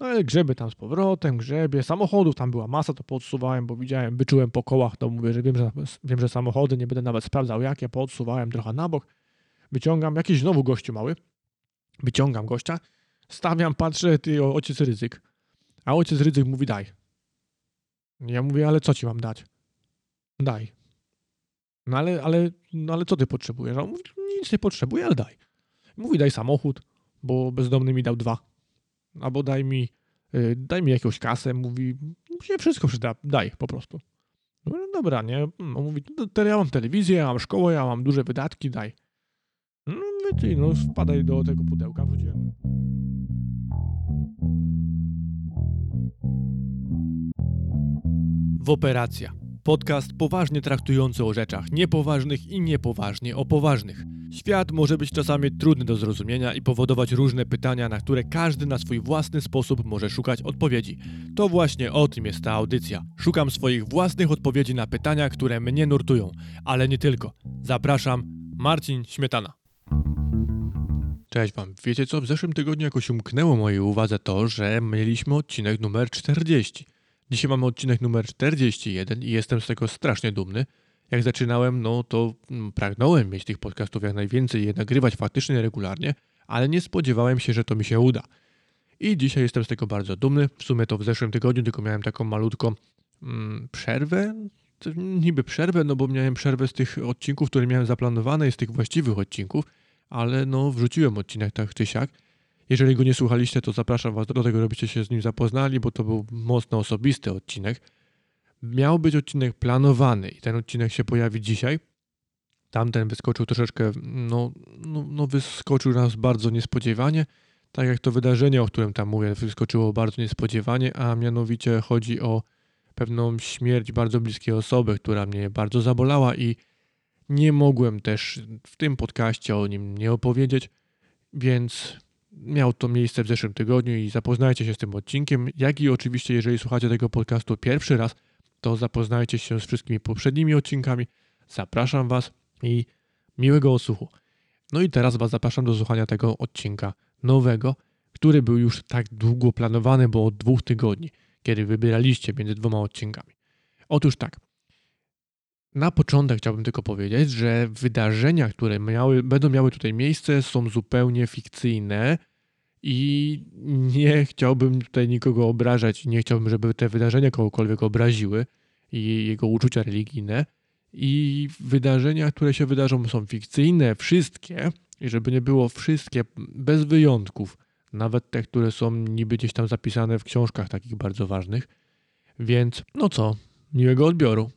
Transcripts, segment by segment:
No ale grzebie tam z powrotem, grzebie. Samochodów tam była masa, to podsuwałem, bo widziałem, wyczułem po kołach, to mówię, że wiem, że wiem, że samochody, nie będę nawet sprawdzał jakie, podsuwałem trochę na bok. Wyciągam jakiś znowu gościu mały. Wyciągam gościa, stawiam, patrzę, ty ojciec ryzyk. A ojciec ryzyk mówi daj. Ja mówię, ale co ci mam dać? Daj. No ale, ale, no ale co ty potrzebujesz? A on mówi, nic nie potrzebuję, ale daj. Mówi, daj samochód, bo bezdomny mi dał dwa. Albo daj mi, yy, daj mi jakąś kasę. Mówi, się wszystko przyda, daj po prostu. No dobra, nie? No, mówi, no, ja mam telewizję, ja mam szkołę, ja mam duże wydatki, daj. No mówię, no wpadaj do tego pudełka, wróciłem. W operacja. Podcast poważnie traktujący o rzeczach niepoważnych i niepoważnie o poważnych. Świat może być czasami trudny do zrozumienia i powodować różne pytania, na które każdy na swój własny sposób może szukać odpowiedzi. To właśnie o tym jest ta audycja. Szukam swoich własnych odpowiedzi na pytania, które mnie nurtują, ale nie tylko. Zapraszam, Marcin Śmietana. Cześć Wam. Wiecie co? W zeszłym tygodniu jakoś umknęło mojej uwadze to, że mieliśmy odcinek numer 40. Dzisiaj mamy odcinek numer 41 i jestem z tego strasznie dumny. Jak zaczynałem, no to mm, pragnąłem mieć tych podcastów jak najwięcej je nagrywać faktycznie regularnie, ale nie spodziewałem się, że to mi się uda. I dzisiaj jestem z tego bardzo dumny. W sumie to w zeszłym tygodniu tylko miałem taką malutką mm, przerwę. Niby przerwę, no bo miałem przerwę z tych odcinków, które miałem zaplanowane i z tych właściwych odcinków, ale no wrzuciłem odcinek tak czy siak. Jeżeli go nie słuchaliście, to zapraszam Was do tego, żebyście się z nim zapoznali, bo to był mocno osobisty odcinek. Miał być odcinek planowany i ten odcinek się pojawi dzisiaj. Tamten wyskoczył troszeczkę, no, no, no wyskoczył nas bardzo niespodziewanie, tak jak to wydarzenie, o którym tam mówię, wyskoczyło bardzo niespodziewanie, a mianowicie chodzi o pewną śmierć bardzo bliskiej osoby, która mnie bardzo zabolała i nie mogłem też w tym podcaście o nim nie opowiedzieć, więc miał to miejsce w zeszłym tygodniu i zapoznajcie się z tym odcinkiem, jak i oczywiście, jeżeli słuchacie tego podcastu pierwszy raz, to zapoznajcie się z wszystkimi poprzednimi odcinkami. Zapraszam Was i miłego odsłuchu. No i teraz Was zapraszam do słuchania tego odcinka nowego, który był już tak długo planowany, bo od dwóch tygodni, kiedy wybieraliście między dwoma odcinkami. Otóż tak. Na początek chciałbym tylko powiedzieć, że wydarzenia, które miały, będą miały tutaj miejsce, są zupełnie fikcyjne i nie chciałbym tutaj nikogo obrażać, nie chciałbym, żeby te wydarzenia kogokolwiek obraziły i jego uczucia religijne. I wydarzenia, które się wydarzą, są fikcyjne, wszystkie, i żeby nie było wszystkie, bez wyjątków, nawet te, które są niby gdzieś tam zapisane w książkach takich bardzo ważnych. Więc, no co, miłego odbioru.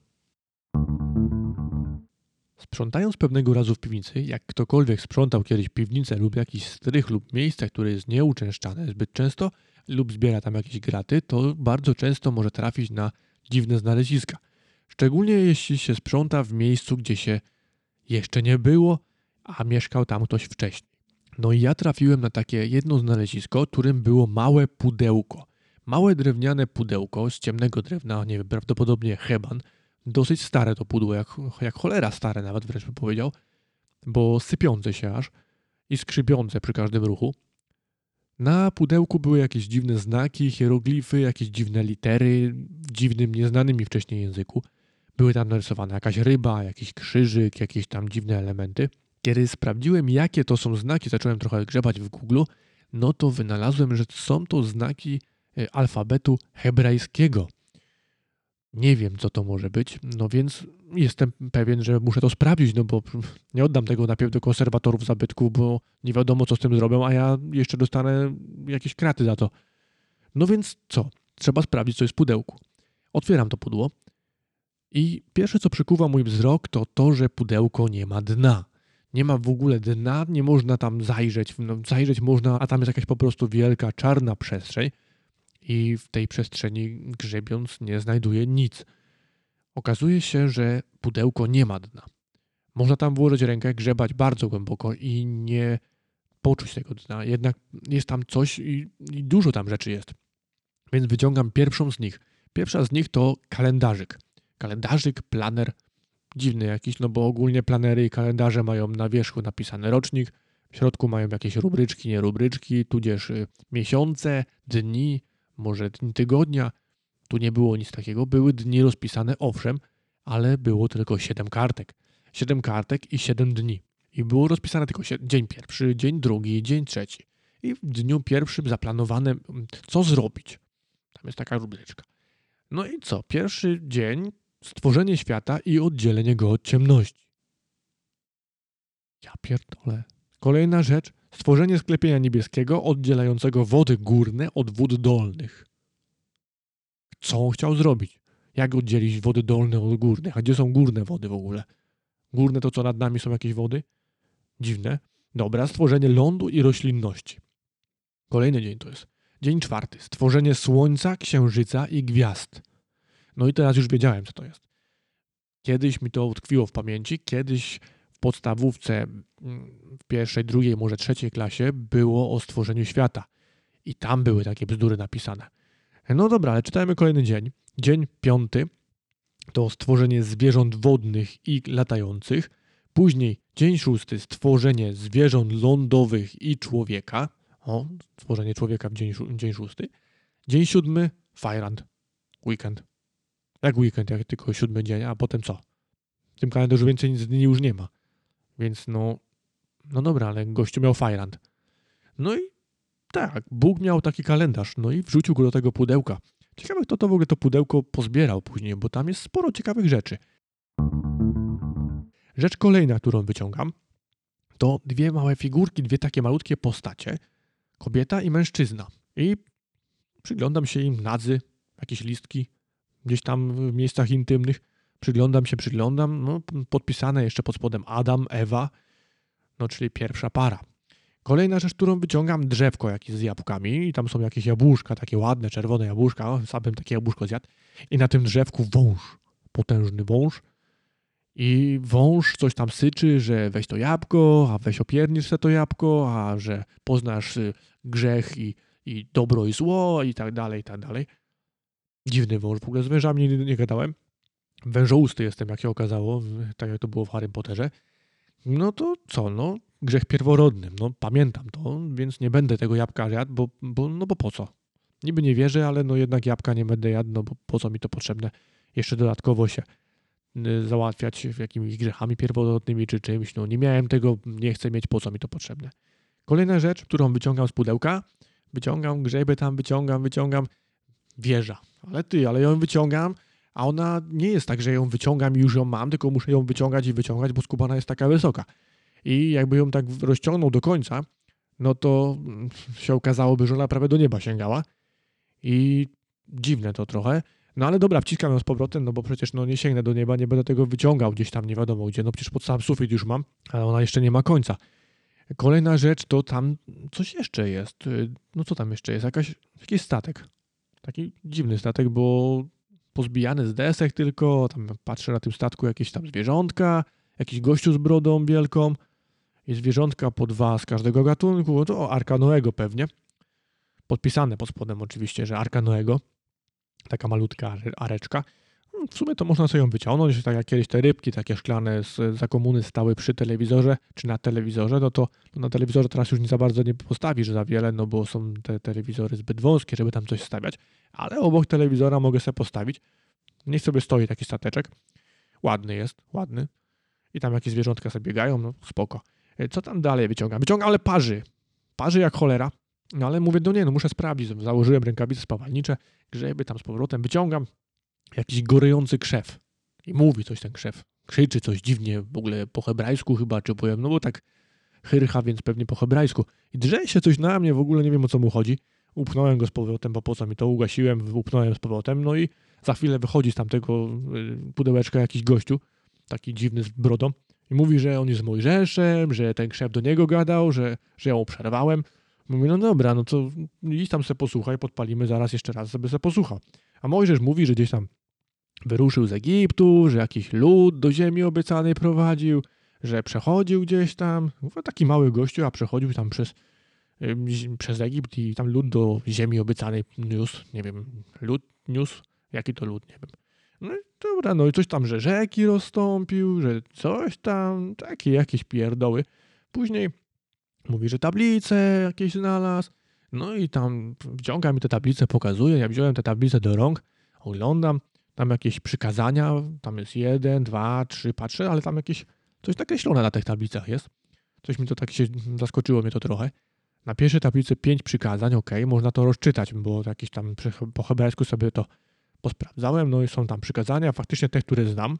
Sprzątając pewnego razu w piwnicy, jak ktokolwiek sprzątał kiedyś piwnicę lub jakiś strych lub miejsce, które jest nieuczęszczane zbyt często lub zbiera tam jakieś graty, to bardzo często może trafić na dziwne znaleziska. Szczególnie jeśli się sprząta w miejscu, gdzie się jeszcze nie było, a mieszkał tam ktoś wcześniej. No i ja trafiłem na takie jedno znalezisko, którym było małe pudełko. Małe drewniane pudełko z ciemnego drewna, nie wiem, prawdopodobnie heban, dosyć stare to pudło, jak, jak cholera stare nawet wręcz bym powiedział, bo sypiące się aż i skrzypiące przy każdym ruchu. Na pudełku były jakieś dziwne znaki, hieroglify, jakieś dziwne litery w dziwnym, nieznanym mi wcześniej języku. Były tam narysowane jakaś ryba, jakiś krzyżyk, jakieś tam dziwne elementy. Kiedy sprawdziłem, jakie to są znaki, zacząłem trochę grzebać w Google, no to wynalazłem, że są to znaki e, alfabetu hebrajskiego. Nie wiem, co to może być, no więc jestem pewien, że muszę to sprawdzić, no bo nie oddam tego najpierw do konserwatorów zabytków, bo nie wiadomo, co z tym zrobią, a ja jeszcze dostanę jakieś kraty za to. No więc co? Trzeba sprawdzić, co jest w pudełku. Otwieram to pudło i pierwsze, co przykuwa mój wzrok, to to, że pudełko nie ma dna. Nie ma w ogóle dna, nie można tam zajrzeć. No, zajrzeć można, a tam jest jakaś po prostu wielka, czarna przestrzeń i w tej przestrzeni grzebiąc nie znajduje nic. Okazuje się, że pudełko nie ma dna. Można tam włożyć rękę, grzebać bardzo głęboko i nie poczuć tego dna. Jednak jest tam coś i, i dużo tam rzeczy jest. Więc wyciągam pierwszą z nich. Pierwsza z nich to kalendarzyk. Kalendarzyk, planer, dziwny jakiś, no bo ogólnie planery i kalendarze mają na wierzchu napisany rocznik, w środku mają jakieś rubryczki, nie rubryczki, tudzież y, miesiące, dni, może dni tygodnia. Tu nie było nic takiego. Były dni rozpisane, owszem, ale było tylko 7 kartek. 7 kartek i 7 dni. I było rozpisane tylko dzień pierwszy, dzień drugi, dzień trzeci. I w dniu pierwszym zaplanowane, co zrobić. Tam jest taka rubryczka. No i co? Pierwszy dzień stworzenie świata i oddzielenie go od ciemności. Ja pierdolę. Kolejna rzecz, stworzenie sklepienia niebieskiego oddzielającego wody górne od wód dolnych. Co on chciał zrobić? Jak oddzielić wody dolne od górnych? A gdzie są górne wody w ogóle? Górne to co nad nami są jakieś wody? Dziwne. Dobra, stworzenie lądu i roślinności. Kolejny dzień to jest. Dzień czwarty. Stworzenie słońca, księżyca i gwiazd. No i teraz już wiedziałem, co to jest. Kiedyś mi to utkwiło w pamięci, kiedyś podstawówce, mm, w pierwszej, drugiej, może trzeciej klasie było o stworzeniu świata. I tam były takie bzdury napisane. No dobra, ale czytajmy kolejny dzień. Dzień piąty to stworzenie zwierząt wodnych i latających. Później dzień szósty stworzenie zwierząt lądowych i człowieka. O, stworzenie człowieka w dzień, dzień szósty. Dzień siódmy Fajrand. Weekend. Jak weekend, jak tylko siódmy dzień, a potem co? W tym kalendarzu więcej dni już nie ma. Więc no, no dobra, ale gościu miał Fajrand. No i tak, Bóg miał taki kalendarz, no i wrzucił go do tego pudełka. Ciekawe, kto to w ogóle to pudełko pozbierał później, bo tam jest sporo ciekawych rzeczy. Rzecz kolejna, którą wyciągam, to dwie małe figurki, dwie takie malutkie postacie, kobieta i mężczyzna. I przyglądam się im nadzy, jakieś listki, gdzieś tam w miejscach intymnych. Przyglądam się, przyglądam, no, podpisane jeszcze pod spodem Adam, Ewa, no czyli pierwsza para. Kolejna rzecz, którą wyciągam, drzewko jakieś z jabłkami i tam są jakieś jabłuszka, takie ładne, czerwone jabłuszka, sam bym takie jabłuszko zjadł. I na tym drzewku wąż, potężny wąż. I wąż coś tam syczy, że weź to jabłko, a weź opiernisz to jabłko, a że poznasz y, grzech i, i dobro i zło i tak dalej, i tak dalej. Dziwny wąż, w ogóle z wężami nie, nie gadałem. Wężousty jestem, jak się okazało, tak jak to było w Harry Potterze. No to co, no grzech pierworodny. No pamiętam to, więc nie będę tego jabłka jadł, bo, bo, no bo po co? Niby nie wierzę, ale no jednak jabłka nie będę jadł, no bo po co mi to potrzebne? Jeszcze dodatkowo się y, załatwiać jakimiś grzechami pierworodnymi czy czymś. No nie miałem tego, nie chcę mieć, po co mi to potrzebne. Kolejna rzecz, którą wyciągam z pudełka, wyciągam grzeby tam, wyciągam, wyciągam, wieża. Ale ty, ale ją wyciągam, a ona nie jest tak, że ją wyciągam i już ją mam, tylko muszę ją wyciągać i wyciągać, bo skubana jest taka wysoka. I jakby ją tak rozciągnął do końca, no to się okazałoby, że ona prawie do nieba sięgała. I dziwne to trochę. No ale dobra, wciskam ją z powrotem, no bo przecież no nie sięgnę do nieba, nie będę tego wyciągał gdzieś tam, nie wiadomo gdzie. No przecież pod sam sufit już mam, ale ona jeszcze nie ma końca. Kolejna rzecz to tam coś jeszcze jest. No co tam jeszcze jest? Jakaś, jakiś statek. Taki dziwny statek, bo pozbijany z desek tylko, tam patrzę na tym statku jakieś tam zwierzątka, jakiś gościu z brodą wielką i zwierzątka po dwa z każdego gatunku, to Arka Noego pewnie. Podpisane pod spodem oczywiście, że Arka Noego. Taka malutka areczka. W sumie to można sobie ją wyciągnąć, tak jak kiedyś te rybki takie szklane z, za komuny stały przy telewizorze, czy na telewizorze, no to na telewizorze teraz już nie za bardzo nie postawisz za wiele, no bo są te telewizory zbyt wąskie, żeby tam coś stawiać, ale obok telewizora mogę sobie postawić. Niech sobie stoi taki stateczek. Ładny jest, ładny. I tam jakieś zwierzątka sobie biegają, no spoko. E, co tam dalej wyciągam? Wyciągam, ale parzy. Parzy jak cholera. No ale mówię, no nie, no muszę sprawdzić. Założyłem rękawice spawalnicze, grzeby tam z powrotem, wyciągam jakiś gorejący krzew. I mówi coś ten krzew. Krzyczy coś dziwnie, w ogóle po hebrajsku chyba, czy powiem, no bo tak chyrcha, więc pewnie po hebrajsku. I drze się coś na mnie, w ogóle nie wiem o co mu chodzi. Upchnąłem go z powrotem, bo po co mi to ugasiłem, upchnąłem z powrotem, no i za chwilę wychodzi z tamtego y, pudełeczka jakiś gościu, taki dziwny z brodą i mówi, że on jest Mojżeszem, że ten krzew do niego gadał, że, że ja mu przerwałem. Mówi, no dobra, no to idź tam se posłuchaj, podpalimy zaraz jeszcze raz, żeby se posłuchał. A Mojżesz mówi, że gdzieś tam wyruszył z Egiptu, że jakiś lud do ziemi obiecanej prowadził, że przechodził gdzieś tam, taki mały gościu, a przechodził tam przez, przez Egipt i tam lud do ziemi obiecanej niósł, nie wiem, lud niósł, jaki to lud, nie wiem. No i dobra, no i coś tam, że rzeki rozstąpił, że coś tam, takie jakieś pierdoły. Później mówi, że tablice jakieś znalazł. No i tam wciąga mi tę tablicę, pokazuje, ja wziąłem tę tablicę do rąk, oglądam, tam jakieś przykazania, tam jest jeden, dwa, trzy, patrzę, ale tam jakieś coś nakreślone na tych tablicach jest. Coś mi to tak się zaskoczyło mnie to trochę. Na pierwszej tablicy pięć przykazań, ok, można to rozczytać, bo jakieś tam po hebrajsku sobie to posprawdzałem, no i są tam przykazania, faktycznie te, które znam.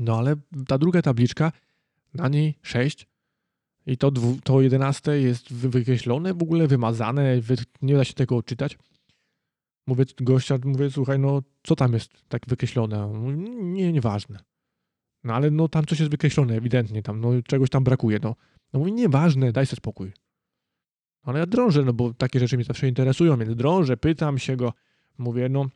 No ale ta druga tabliczka, na niej sześć i to, to jedenaste jest wykreślone, w ogóle wymazane, nie da się tego odczytać. Mówię gościa, mówię, słuchaj, no co tam jest tak wykreślone? Nie, nieważne. No ale no tam coś jest wykreślone ewidentnie, tam no czegoś tam brakuje, no. No mówi, nieważne, daj sobie spokój. No, ale ja drążę, no bo takie rzeczy mnie zawsze interesują, więc drążę, pytam się go, mówię, no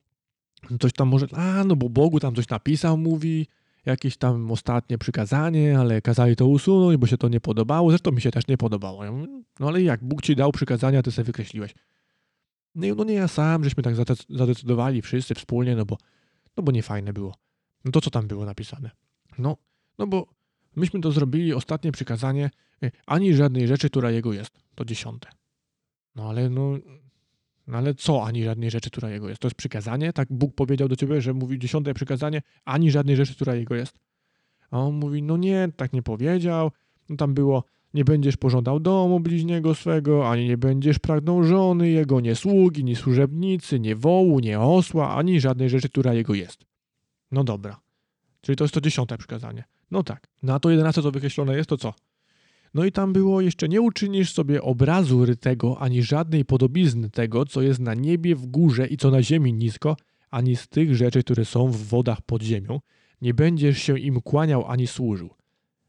coś tam może, a no bo Bogu tam coś napisał, mówi, jakieś tam ostatnie przykazanie, ale kazali to usunąć, bo się to nie podobało, zresztą mi się też nie podobało. Ja mówię, no ale jak Bóg ci dał przykazania, ty sobie wykreśliłeś. No, no nie ja sam, żeśmy tak zadecydowali wszyscy wspólnie, no bo, no bo nie fajne było. No to co tam było napisane? No, no bo myśmy to zrobili, ostatnie przykazanie, y, ani żadnej rzeczy, która jego jest. To dziesiąte. No ale no, no ale co ani żadnej rzeczy, która jego jest? To jest przykazanie? Tak Bóg powiedział do ciebie, że mówi dziesiąte przykazanie, ani żadnej rzeczy, która jego jest? A on mówi, no nie, tak nie powiedział. No tam było, nie będziesz pożądał domu bliźniego swego, ani nie będziesz pragnął żony jego, nie sługi, nie służebnicy, nie wołu, nie osła, ani żadnej rzeczy, która jego jest. No dobra. Czyli to jest to dziesiąte przykazanie. No tak. No a to jedenaste, co wykreślone jest, to co? No i tam było jeszcze nie uczynisz sobie obrazu rytego, ani żadnej podobizny tego, co jest na niebie w górze i co na ziemi nisko, ani z tych rzeczy, które są w wodach pod ziemią. Nie będziesz się im kłaniał ani służył.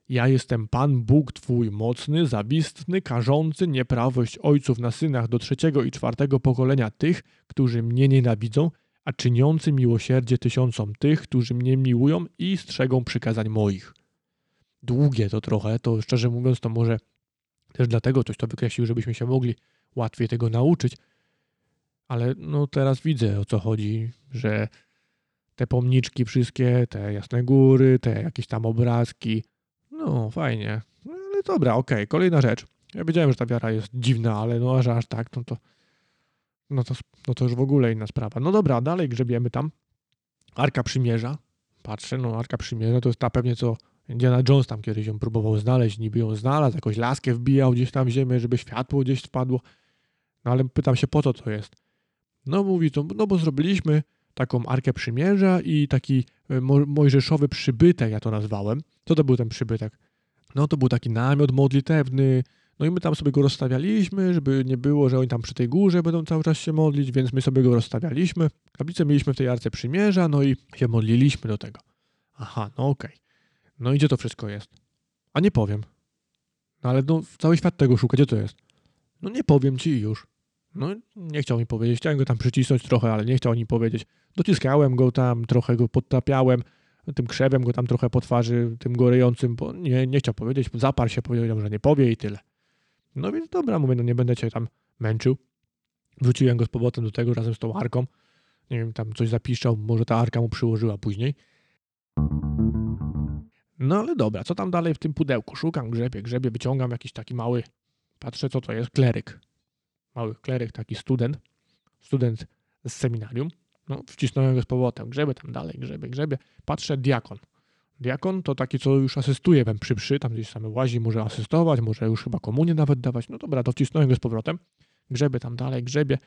Ja jestem Pan Bóg Twój mocny, zawistny, karzący nieprawość ojców na synach do trzeciego i czwartego pokolenia tych, którzy mnie nienawidzą, a czyniący miłosierdzie tysiącom tych, którzy mnie miłują i strzegą przykazań moich długie to trochę, to szczerze mówiąc, to może też dlatego ktoś to wykreślił, żebyśmy się mogli łatwiej tego nauczyć. Ale no teraz widzę o co chodzi, że te pomniczki wszystkie, te jasne góry, te jakieś tam obrazki, no fajnie. Ale dobra, okej, okay. kolejna rzecz. Ja wiedziałem, że ta wiara jest dziwna, ale no aż tak, no to, no to, no to już w ogóle inna sprawa. No dobra, dalej grzebiemy tam. Arka Przymierza. Patrzę, no Arka Przymierza to jest ta pewnie, co Indiana Jones tam kiedyś ją próbował znaleźć, niby ją znalazł, jakąś laskę wbijał gdzieś tam w ziemię, żeby światło gdzieś wpadło. No ale pytam się, po co to jest? No mówi to, no bo zrobiliśmy taką Arkę Przymierza i taki e, mo mojżeszowy przybytek, ja to nazwałem. Co to był ten przybytek? No to był taki namiot modlitewny, no i my tam sobie go rozstawialiśmy, żeby nie było, że oni tam przy tej górze będą cały czas się modlić, więc my sobie go rozstawialiśmy. Tablicę mieliśmy w tej Arce Przymierza, no i się modliliśmy do tego. Aha, no okej. Okay. No i gdzie to wszystko jest? A nie powiem. No ale no, cały świat tego szuka, gdzie to jest? No nie powiem ci już. No nie chciał mi powiedzieć, chciałem go tam przycisnąć trochę, ale nie chciał mi powiedzieć. Dociskałem go tam, trochę go podtapiałem, tym krzewem go tam trochę po twarzy, tym gorejącym, bo nie, nie chciał powiedzieć, zaparł się, powiedział, że nie powie i tyle. No więc dobra, mówię, no nie będę cię tam męczył. Wróciłem go z powrotem do tego razem z tą arką. Nie wiem, tam coś zapiszczał, może ta arka mu przyłożyła później. No ale dobra, co tam dalej w tym pudełku? Szukam, grzebie, grzebie, wyciągam jakiś taki mały, patrzę co to jest, kleryk. Mały kleryk, taki student, student z seminarium. No, wcisnąłem go z powrotem, grzebie tam dalej, grzebie, grzebie. Patrzę, diakon. Diakon to taki, co już asystuje we przy przy, tam gdzieś same łazi, może asystować, może już chyba komunię nawet dawać. No dobra, to wcisnąłem go z powrotem. Grzebie tam dalej, grzebie.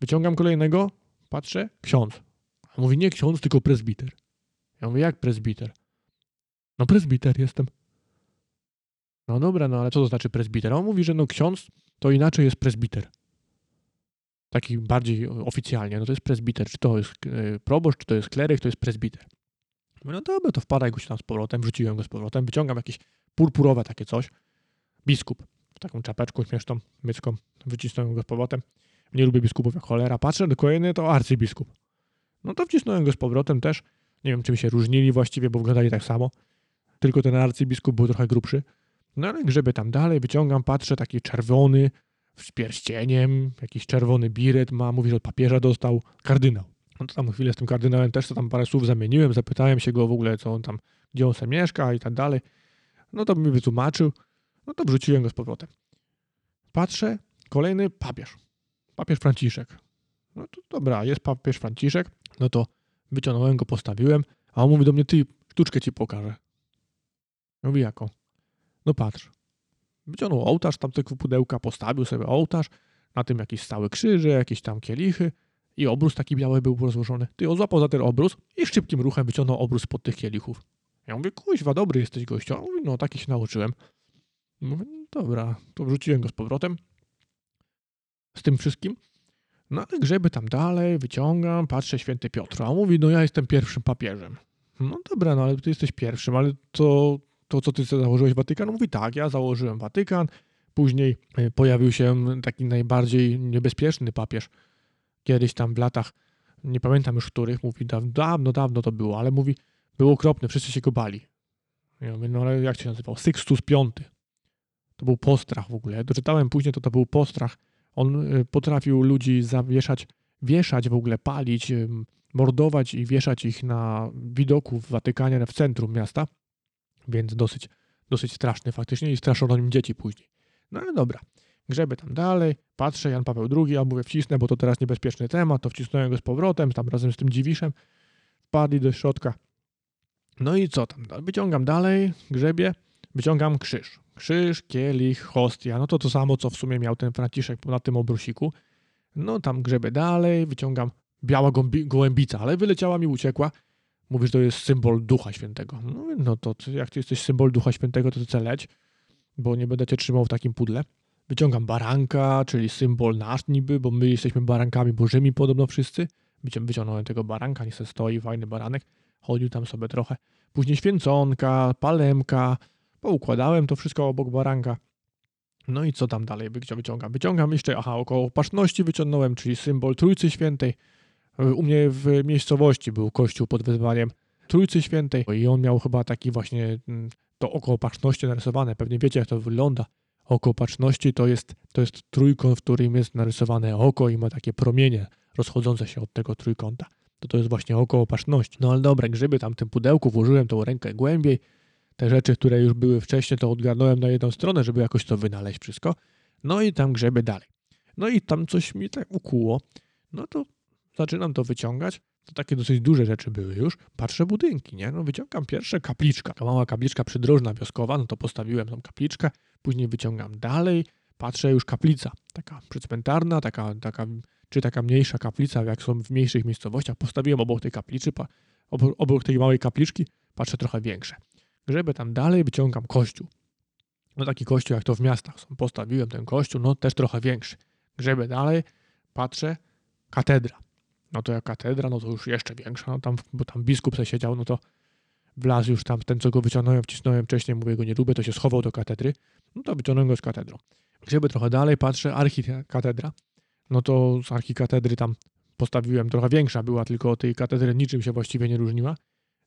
Wyciągam kolejnego, patrzę, ksiądz. A mówi nie ksiądz, tylko prezbiter. Ja mówię, jak prezbiter? No prezbiter jestem. No dobra, no ale co to znaczy prezbiter? On mówi, że no ksiądz to inaczej jest prezbiter. Taki bardziej oficjalnie. No to jest prezbiter. Czy to jest e, proboszcz, czy to jest kleryk, to jest prezbiter. No dobra, to wpadaj go się tam z powrotem, wrzuciłem go z powrotem, wyciągam jakieś purpurowe takie coś. Biskup w taką czapeczką śmieszną, mycką, wycisnąłem go z powrotem. Nie lubię biskupów jak cholera. Patrzę, do kolejny to arcybiskup. No to wcisnąłem go z powrotem też. Nie wiem, czym się różnili właściwie, bo wyglądali tak samo tylko ten arcybiskup był trochę grubszy. No ale grzebie tam dalej, wyciągam, patrzę, taki czerwony, z pierścieniem, jakiś czerwony biret ma, mówi, że od papieża dostał kardynał. No to tam chwilę z tym kardynałem też to tam parę słów zamieniłem, zapytałem się go w ogóle, co on tam, gdzie on sobie mieszka i tak dalej. No to mi wytłumaczył, no to wrzuciłem go z powrotem. Patrzę, kolejny papież. papież Franciszek. No to dobra, jest papież Franciszek, no to wyciągnąłem go, postawiłem, a on mówi do mnie, ty, sztuczkę ci pokażę. Mówi jaką? No patrz. Wyciągnął ołtarz, tam tego pudełka, postawił sobie ołtarz, na tym jakieś stałe krzyże, jakieś tam kielichy i obrus taki biały był rozłożony. Ty on złapał za ten obrus i szybkim ruchem wyciągnął obrus pod tych kielichów. Ja mówię, kuźwa, dobry jesteś gościu. On mówi, no taki się nauczyłem. Mówię, no dobra, to wrzuciłem go z powrotem z tym wszystkim. No ale grzeby tam dalej, wyciągam, patrzę, święty Piotr. A on mówi, no ja jestem pierwszym papieżem. No dobra, no ale ty jesteś pierwszym, ale to, to co ty założyłeś Watykan? Mówi, tak, ja założyłem Watykan. Później y, pojawił się taki najbardziej niebezpieczny papież. Kiedyś tam w latach, nie pamiętam już których, mówi, dawno, dawno to było, ale mówi, był okropny, wszyscy się go bali. Ja mówię, no ale jak się nazywał? Sixtus V. To był postrach w ogóle. Doczytałem później, to to był postrach. On y, potrafił ludzi zawieszać, wieszać w ogóle, palić, mordować i wieszać ich na widoku w Watykanie, w centrum miasta. Więc dosyć, dosyć straszny faktycznie i straszono nim dzieci później. No ale dobra. Grzebę tam dalej, patrzę, Jan Paweł II, a mówię wcisnę, bo to teraz niebezpieczny temat, to wcisnąłem go z powrotem, tam razem z tym dziwiszem, wpadli do środka. No i co tam? Wyciągam dalej, grzebie, wyciągam krzyż. Krzyż, kielich, hostia, no to to samo, co w sumie miał ten Franciszek na tym obrusiku. No tam grzebę dalej, wyciągam biała gołębica, ale wyleciała mi, uciekła. Mówisz, to jest symbol Ducha Świętego. No, no to jak ty jesteś symbol Ducha Świętego, to ty leć, bo nie będę cię trzymał w takim pudle. Wyciągam baranka, czyli symbol nasz niby, bo my jesteśmy barankami bożymi podobno wszyscy. Wyciągnąłem tego baranka, niech se stoi, fajny baranek. Chodził tam sobie trochę. Później święconka, palemka. Poukładałem to wszystko obok baranka. No i co tam dalej wyciągam? Wyciągam jeszcze, aha, około paszności wyciągnąłem, czyli symbol Trójcy Świętej. U mnie w miejscowości był kościół pod wezwaniem Trójcy Świętej i on miał chyba taki właśnie mm, to około paszności narysowane. Pewnie wiecie, jak to wygląda. Oko opatrzności to jest, to jest trójkąt, w którym jest narysowane oko i ma takie promienie rozchodzące się od tego trójkąta. To to jest właśnie oko opatrzności. No ale dobre, grzyby tam w tym pudełku, włożyłem tą rękę głębiej. Te rzeczy, które już były wcześniej, to odgarnąłem na jedną stronę, żeby jakoś to wynaleźć wszystko. No i tam grzeby dalej. No i tam coś mi tak ukuło. No to zaczynam to wyciągać. To takie dosyć duże rzeczy były już. Patrzę budynki, nie? No wyciągam pierwsze kapliczka. Taka mała kapliczka przydrożna, wioskowa, no to postawiłem tą kapliczkę. Później wyciągam dalej, patrzę już kaplica. Taka przycmentarna, taka, taka, czy taka mniejsza kaplica, jak są w mniejszych miejscowościach. Postawiłem obok tej kapliczy, obok, obok tej małej kapliczki, patrzę trochę większe. Grzebę tam dalej, wyciągam kościół. No taki kościół, jak to w miastach są. Postawiłem ten kościół, no też trochę większy. Grzebę dalej, patrzę, katedra no to jak katedra, no to już jeszcze większa, no tam, bo tam biskup se siedział, no to wlazł już tam, ten co go wyciągnąłem, wcisnąłem wcześniej, mówię go nie lubię, to się schował do katedry, no to wyciągnąłem go z katedrą. Grzeby trochę dalej, patrzę, archikatedra, no to z archikatedry tam postawiłem, trochę większa była, tylko od tej katedry niczym się właściwie nie różniła.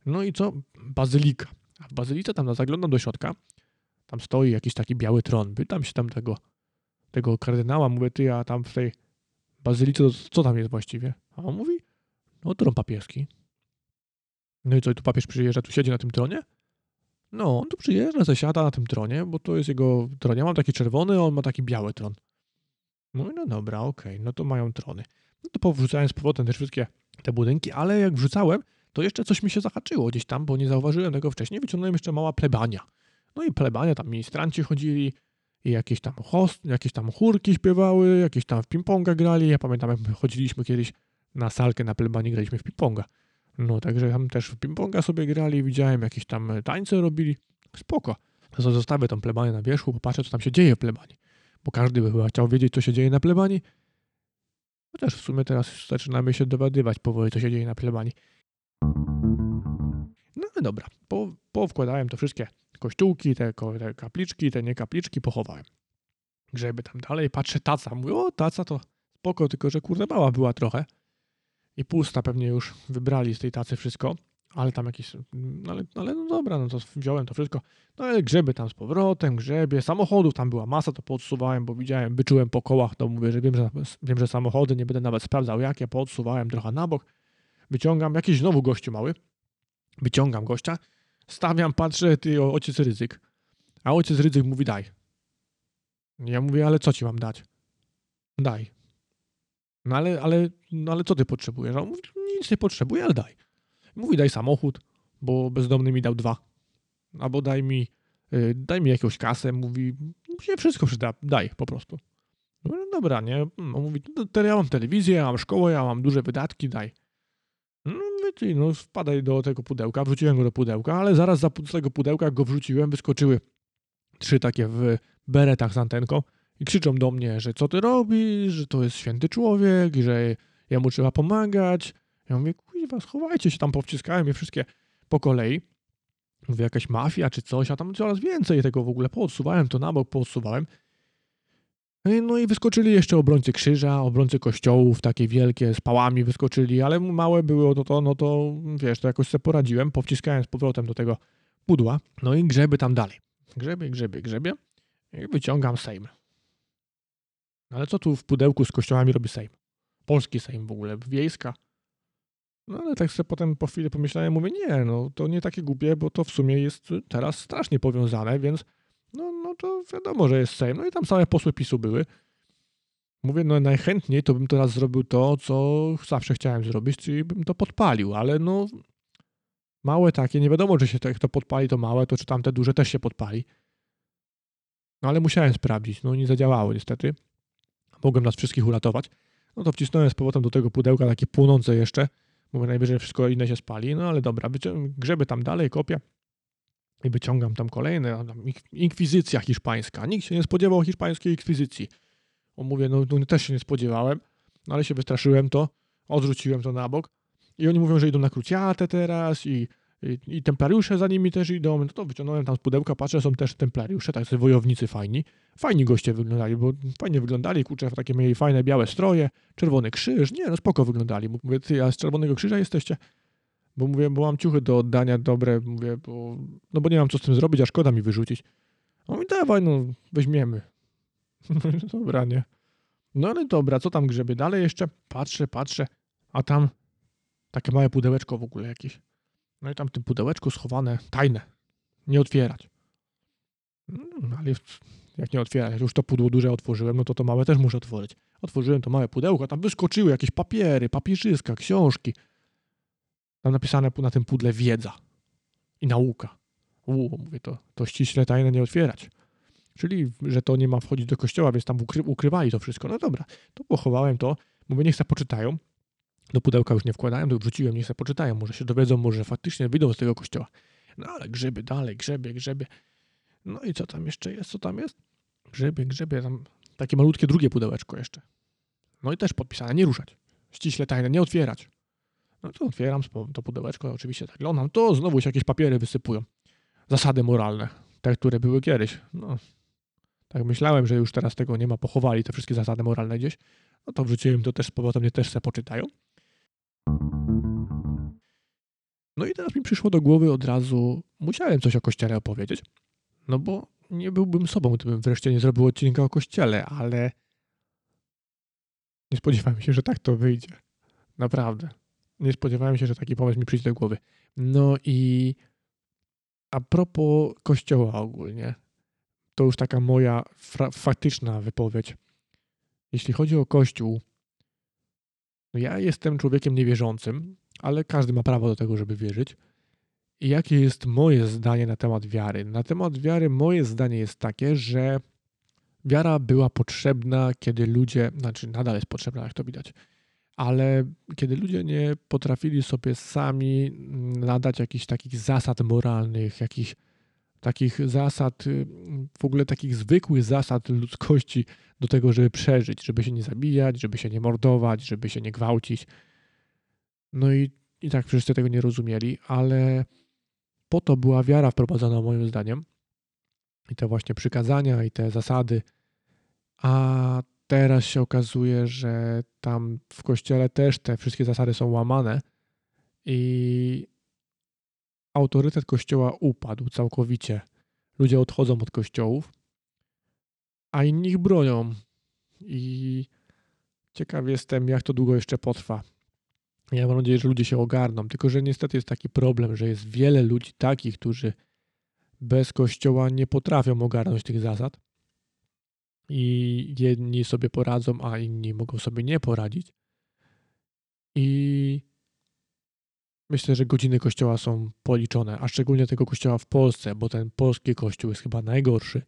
No i co? Bazylika. A w bazylice tam zaglądam do środka, tam stoi jakiś taki biały tron, pytam się tam tego, tego kardynała, mówię, ty, a tam w tej bazylice, co tam jest właściwie? A on mówi, no tron papieski. No i co, tu papież przyjeżdża, tu siedzi na tym tronie? No, on tu przyjeżdża, zasiada na tym tronie, bo to jest jego tron. Ja mam taki czerwony, on ma taki biały tron. Mówi, no dobra, okej, okay, no to mają trony. No to powrzucałem z powrotem te wszystkie te budynki, ale jak wrzucałem, to jeszcze coś mi się zahaczyło gdzieś tam, bo nie zauważyłem tego wcześniej. Wyciągnąłem jeszcze mała plebania. No i plebania, tam ministranci chodzili, i jakieś tam host, jakieś tam chórki śpiewały, jakieś tam w ping-ponga grali. Ja pamiętam, jak chodziliśmy kiedyś na salkę na plebanii, graliśmy w ping-ponga. No, także tam też w ping-ponga sobie grali, widziałem jakieś tam tańce robili. Spoko. Zostawię tą plebanię na wierzchu, popatrzę, co tam się dzieje w plebanii. Bo każdy by chyba chciał wiedzieć, co się dzieje na plebanii. Chociaż w sumie teraz zaczynamy się dowiadywać powoli, co się dzieje na plebanii. No dobra, po, powkładałem to wszystkie kościółki, te, te kapliczki, te nie kapliczki pochowałem. Grzeby tam dalej, patrzę, taca. Mówię, o, taca to spoko, tylko że kurde mała była trochę. I pusta pewnie już wybrali z tej tacy wszystko. Ale tam jakieś, no ale, ale no dobra, no to wziąłem to wszystko. No ale grzeby tam z powrotem, grzebie, samochodów tam była masa, to podsuwałem, bo widziałem, wyczułem po kołach, to mówię, że wiem, że wiem, że samochody, nie będę nawet sprawdzał jakie, podsuwałem trochę na bok. Wyciągam, jakiś znowu gościu mały, wyciągam gościa, Stawiam, patrzę, ty, ojciec ryzyk. A ojciec ryzyk mówi, daj. Ja mówię, ale co ci mam dać? Daj. No ale, ale, no ale co ty potrzebujesz? A on mówi, nic nie potrzebuję, ale daj. Mówi, daj samochód, bo bezdomny mi dał dwa. Albo daj mi, y, daj mi jakąś kasę. Mówi, się wszystko przyda, daj po prostu. No dobra, nie? No, mówi, no, ja mam telewizję, ja mam szkołę, ja mam duże wydatki, daj. Ty, no wpadaj do tego pudełka, wrzuciłem go do pudełka, ale zaraz za, tego pudełka go wrzuciłem, wyskoczyły trzy takie w beretach z antenką i krzyczą do mnie, że co ty robisz, że to jest święty człowiek, że jemu trzeba pomagać. Ja mówię, kuźwa, schowajcie się tam, powciskałem je wszystkie po kolei. Mówię, jakaś mafia czy coś, a tam coraz więcej tego w ogóle poodsuwałem, to na bok poodsuwałem. No i wyskoczyli jeszcze obrońcy krzyża, obrońcy kościołów, takie wielkie, z pałami wyskoczyli, ale małe było to, to no to wiesz, to jakoś sobie poradziłem, powciskałem z powrotem do tego pudła, no i grzeby tam dalej. Grzebie, grzebie, grzebie i wyciągam Sejm. Ale co tu w pudełku z kościołami robi Sejm? Polski Sejm w ogóle, wiejska. No ale tak sobie potem po chwili pomyślałem, mówię, nie, no to nie takie głupie, bo to w sumie jest teraz strasznie powiązane, więc to wiadomo, że jest Sejm. No i tam same posły PiSu były. Mówię, no najchętniej to bym teraz zrobił to, co zawsze chciałem zrobić, czyli bym to podpalił, ale no małe takie, nie wiadomo, czy się to, jak to podpali, to małe, to czy tamte duże też się podpali. No ale musiałem sprawdzić, no nie zadziałało niestety. Mogłem nas wszystkich uratować. No to wcisnąłem z powrotem do tego pudełka, takie płonące jeszcze. Mówię, najwyżej wszystko inne się spali, no ale dobra, grzeby tam dalej, kopię i wyciągam tam kolejne, inkwizycja hiszpańska. Nikt się nie spodziewał hiszpańskiej inkwizycji. O, mówię, no, no też się nie spodziewałem, no, ale się wystraszyłem to, odrzuciłem to na bok. I oni mówią, że idą na kruciatę teraz i, i, i templariusze za nimi też idą. No to wyciągnąłem tam z pudełka, patrzę, są też templariusze, sobie wojownicy fajni. Fajni goście wyglądali, bo fajnie wyglądali, kurczę, takie mieli fajne białe stroje, czerwony krzyż, nie no spoko wyglądali. Mówię, ty, a z czerwonego krzyża jesteście? Bo mówię, bo mam ciuchy do oddania dobre, mówię, bo, no bo nie mam co z tym zrobić, a szkoda mi wyrzucić. On mi dawaj, no weźmiemy. dobra, nie. No ale dobra, co tam grzeby? Dalej jeszcze patrzę, patrzę, a tam takie małe pudełeczko w ogóle jakieś. No i tam w tym pudełeczku schowane, tajne, nie otwierać. No, ale jak nie otwierać, jak już to pudło duże otworzyłem, no to to małe też muszę otworzyć. Otworzyłem to małe pudełko, tam wyskoczyły jakieś papiery, papierzyska, książki. Tam napisane na tym pudle wiedza i nauka. U, mówię, to, to ściśle tajne nie otwierać. Czyli, że to nie ma wchodzić do kościoła, więc tam ukry, ukrywali to wszystko. No dobra, to pochowałem to. Mówię, niech se poczytają. Do pudełka już nie wkładałem, to wrzuciłem, niech se poczytają. Może się dowiedzą, może faktycznie wyjdą z tego kościoła. No ale grzyby dalej, grzebie, grzebie. No i co tam jeszcze jest? Co tam jest? Grzebie, grzebie. Tam takie malutkie drugie pudełeczko jeszcze. No i też podpisane, nie ruszać. Ściśle tajne, nie otwierać. No to otwieram to pudełeczko, oczywiście tak glądam, to znowu się jakieś papiery wysypują. Zasady moralne, te, które były kiedyś. No, tak myślałem, że już teraz tego nie ma, pochowali te wszystkie zasady moralne gdzieś. No to wrzuciłem to też z powrotem, mnie też se poczytają. No i teraz mi przyszło do głowy od razu, musiałem coś o kościele opowiedzieć. No bo nie byłbym sobą, gdybym wreszcie nie zrobił odcinka o kościele, ale nie spodziewałem się, że tak to wyjdzie. Naprawdę. Nie spodziewałem się, że taki pomysł mi przyjdzie do głowy. No i a propos kościoła ogólnie, to już taka moja faktyczna wypowiedź. Jeśli chodzi o kościół, no ja jestem człowiekiem niewierzącym, ale każdy ma prawo do tego, żeby wierzyć. I jakie jest moje zdanie na temat wiary? Na temat wiary moje zdanie jest takie, że wiara była potrzebna, kiedy ludzie, znaczy nadal jest potrzebna, jak to widać, ale kiedy ludzie nie potrafili sobie sami nadać jakichś takich zasad moralnych, jakichś takich zasad, y, w ogóle takich zwykłych zasad ludzkości do tego, żeby przeżyć, żeby się nie zabijać, żeby się nie mordować, żeby się nie gwałcić. No i, i tak wszyscy tego nie rozumieli, ale po to była wiara wprowadzona moim zdaniem. I te właśnie przykazania i te zasady. A teraz się okazuje, że tam w kościele też te wszystkie zasady są łamane i autorytet kościoła upadł całkowicie. Ludzie odchodzą od kościołów, a inni ich bronią. I ciekaw jestem, jak to długo jeszcze potrwa. Ja mam nadzieję, że ludzie się ogarną, tylko że niestety jest taki problem, że jest wiele ludzi takich, którzy bez kościoła nie potrafią ogarnąć tych zasad i jedni sobie poradzą, a inni mogą sobie nie poradzić. I myślę, że godziny kościoła są policzone, a szczególnie tego kościoła w Polsce, bo ten polski kościół jest chyba najgorszy.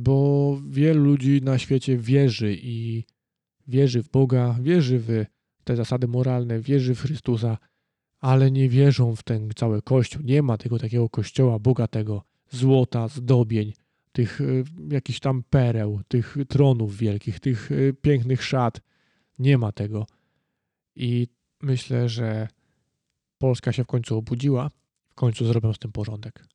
Bo wielu ludzi na świecie wierzy i wierzy w Boga, wierzy w te zasady moralne, wierzy w Chrystusa, ale nie wierzą w ten cały kościół. Nie ma tego takiego kościoła bogatego, złota, zdobień, tych y, jakichś tam pereł, tych tronów wielkich, tych y, pięknych szat. Nie ma tego. I myślę, że Polska się w końcu obudziła, w końcu zrobią z tym porządek.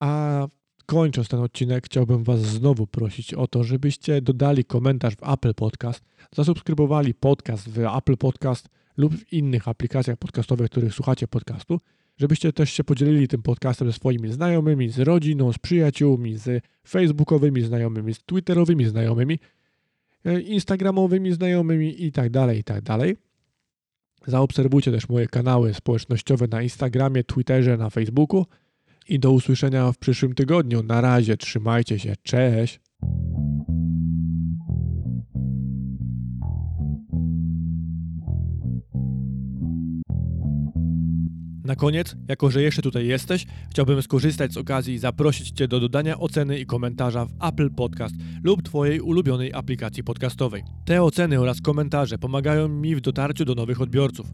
A kończąc ten odcinek, chciałbym Was znowu prosić o to, żebyście dodali komentarz w Apple Podcast, zasubskrybowali podcast w Apple Podcast lub w innych aplikacjach podcastowych, których słuchacie podcastu, żebyście też się podzielili tym podcastem ze swoimi znajomymi, z rodziną, z przyjaciółmi, z facebookowymi znajomymi, z twitterowymi znajomymi, e, instagramowymi znajomymi i tak dalej, i tak dalej. Zaobserwujcie też moje kanały społecznościowe na Instagramie, Twitterze, na Facebooku i do usłyszenia w przyszłym tygodniu. Na razie, trzymajcie się, cześć! Na koniec, jako że jeszcze tutaj jesteś, chciałbym skorzystać z okazji i zaprosić Cię do dodania oceny i komentarza w Apple Podcast lub Twojej ulubionej aplikacji podcastowej. Te oceny oraz komentarze pomagają mi w dotarciu do nowych odbiorców.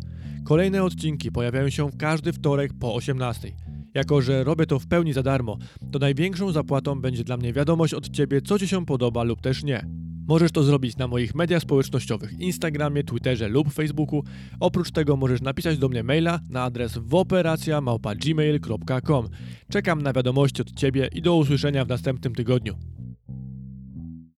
Kolejne odcinki pojawiają się w każdy wtorek po 18. Jako, że robię to w pełni za darmo, to największą zapłatą będzie dla mnie wiadomość od Ciebie, co Ci się podoba lub też nie. Możesz to zrobić na moich mediach społecznościowych, Instagramie, Twitterze lub Facebooku. Oprócz tego możesz napisać do mnie maila na adres wooperacja.gmail.com. Czekam na wiadomości od Ciebie i do usłyszenia w następnym tygodniu.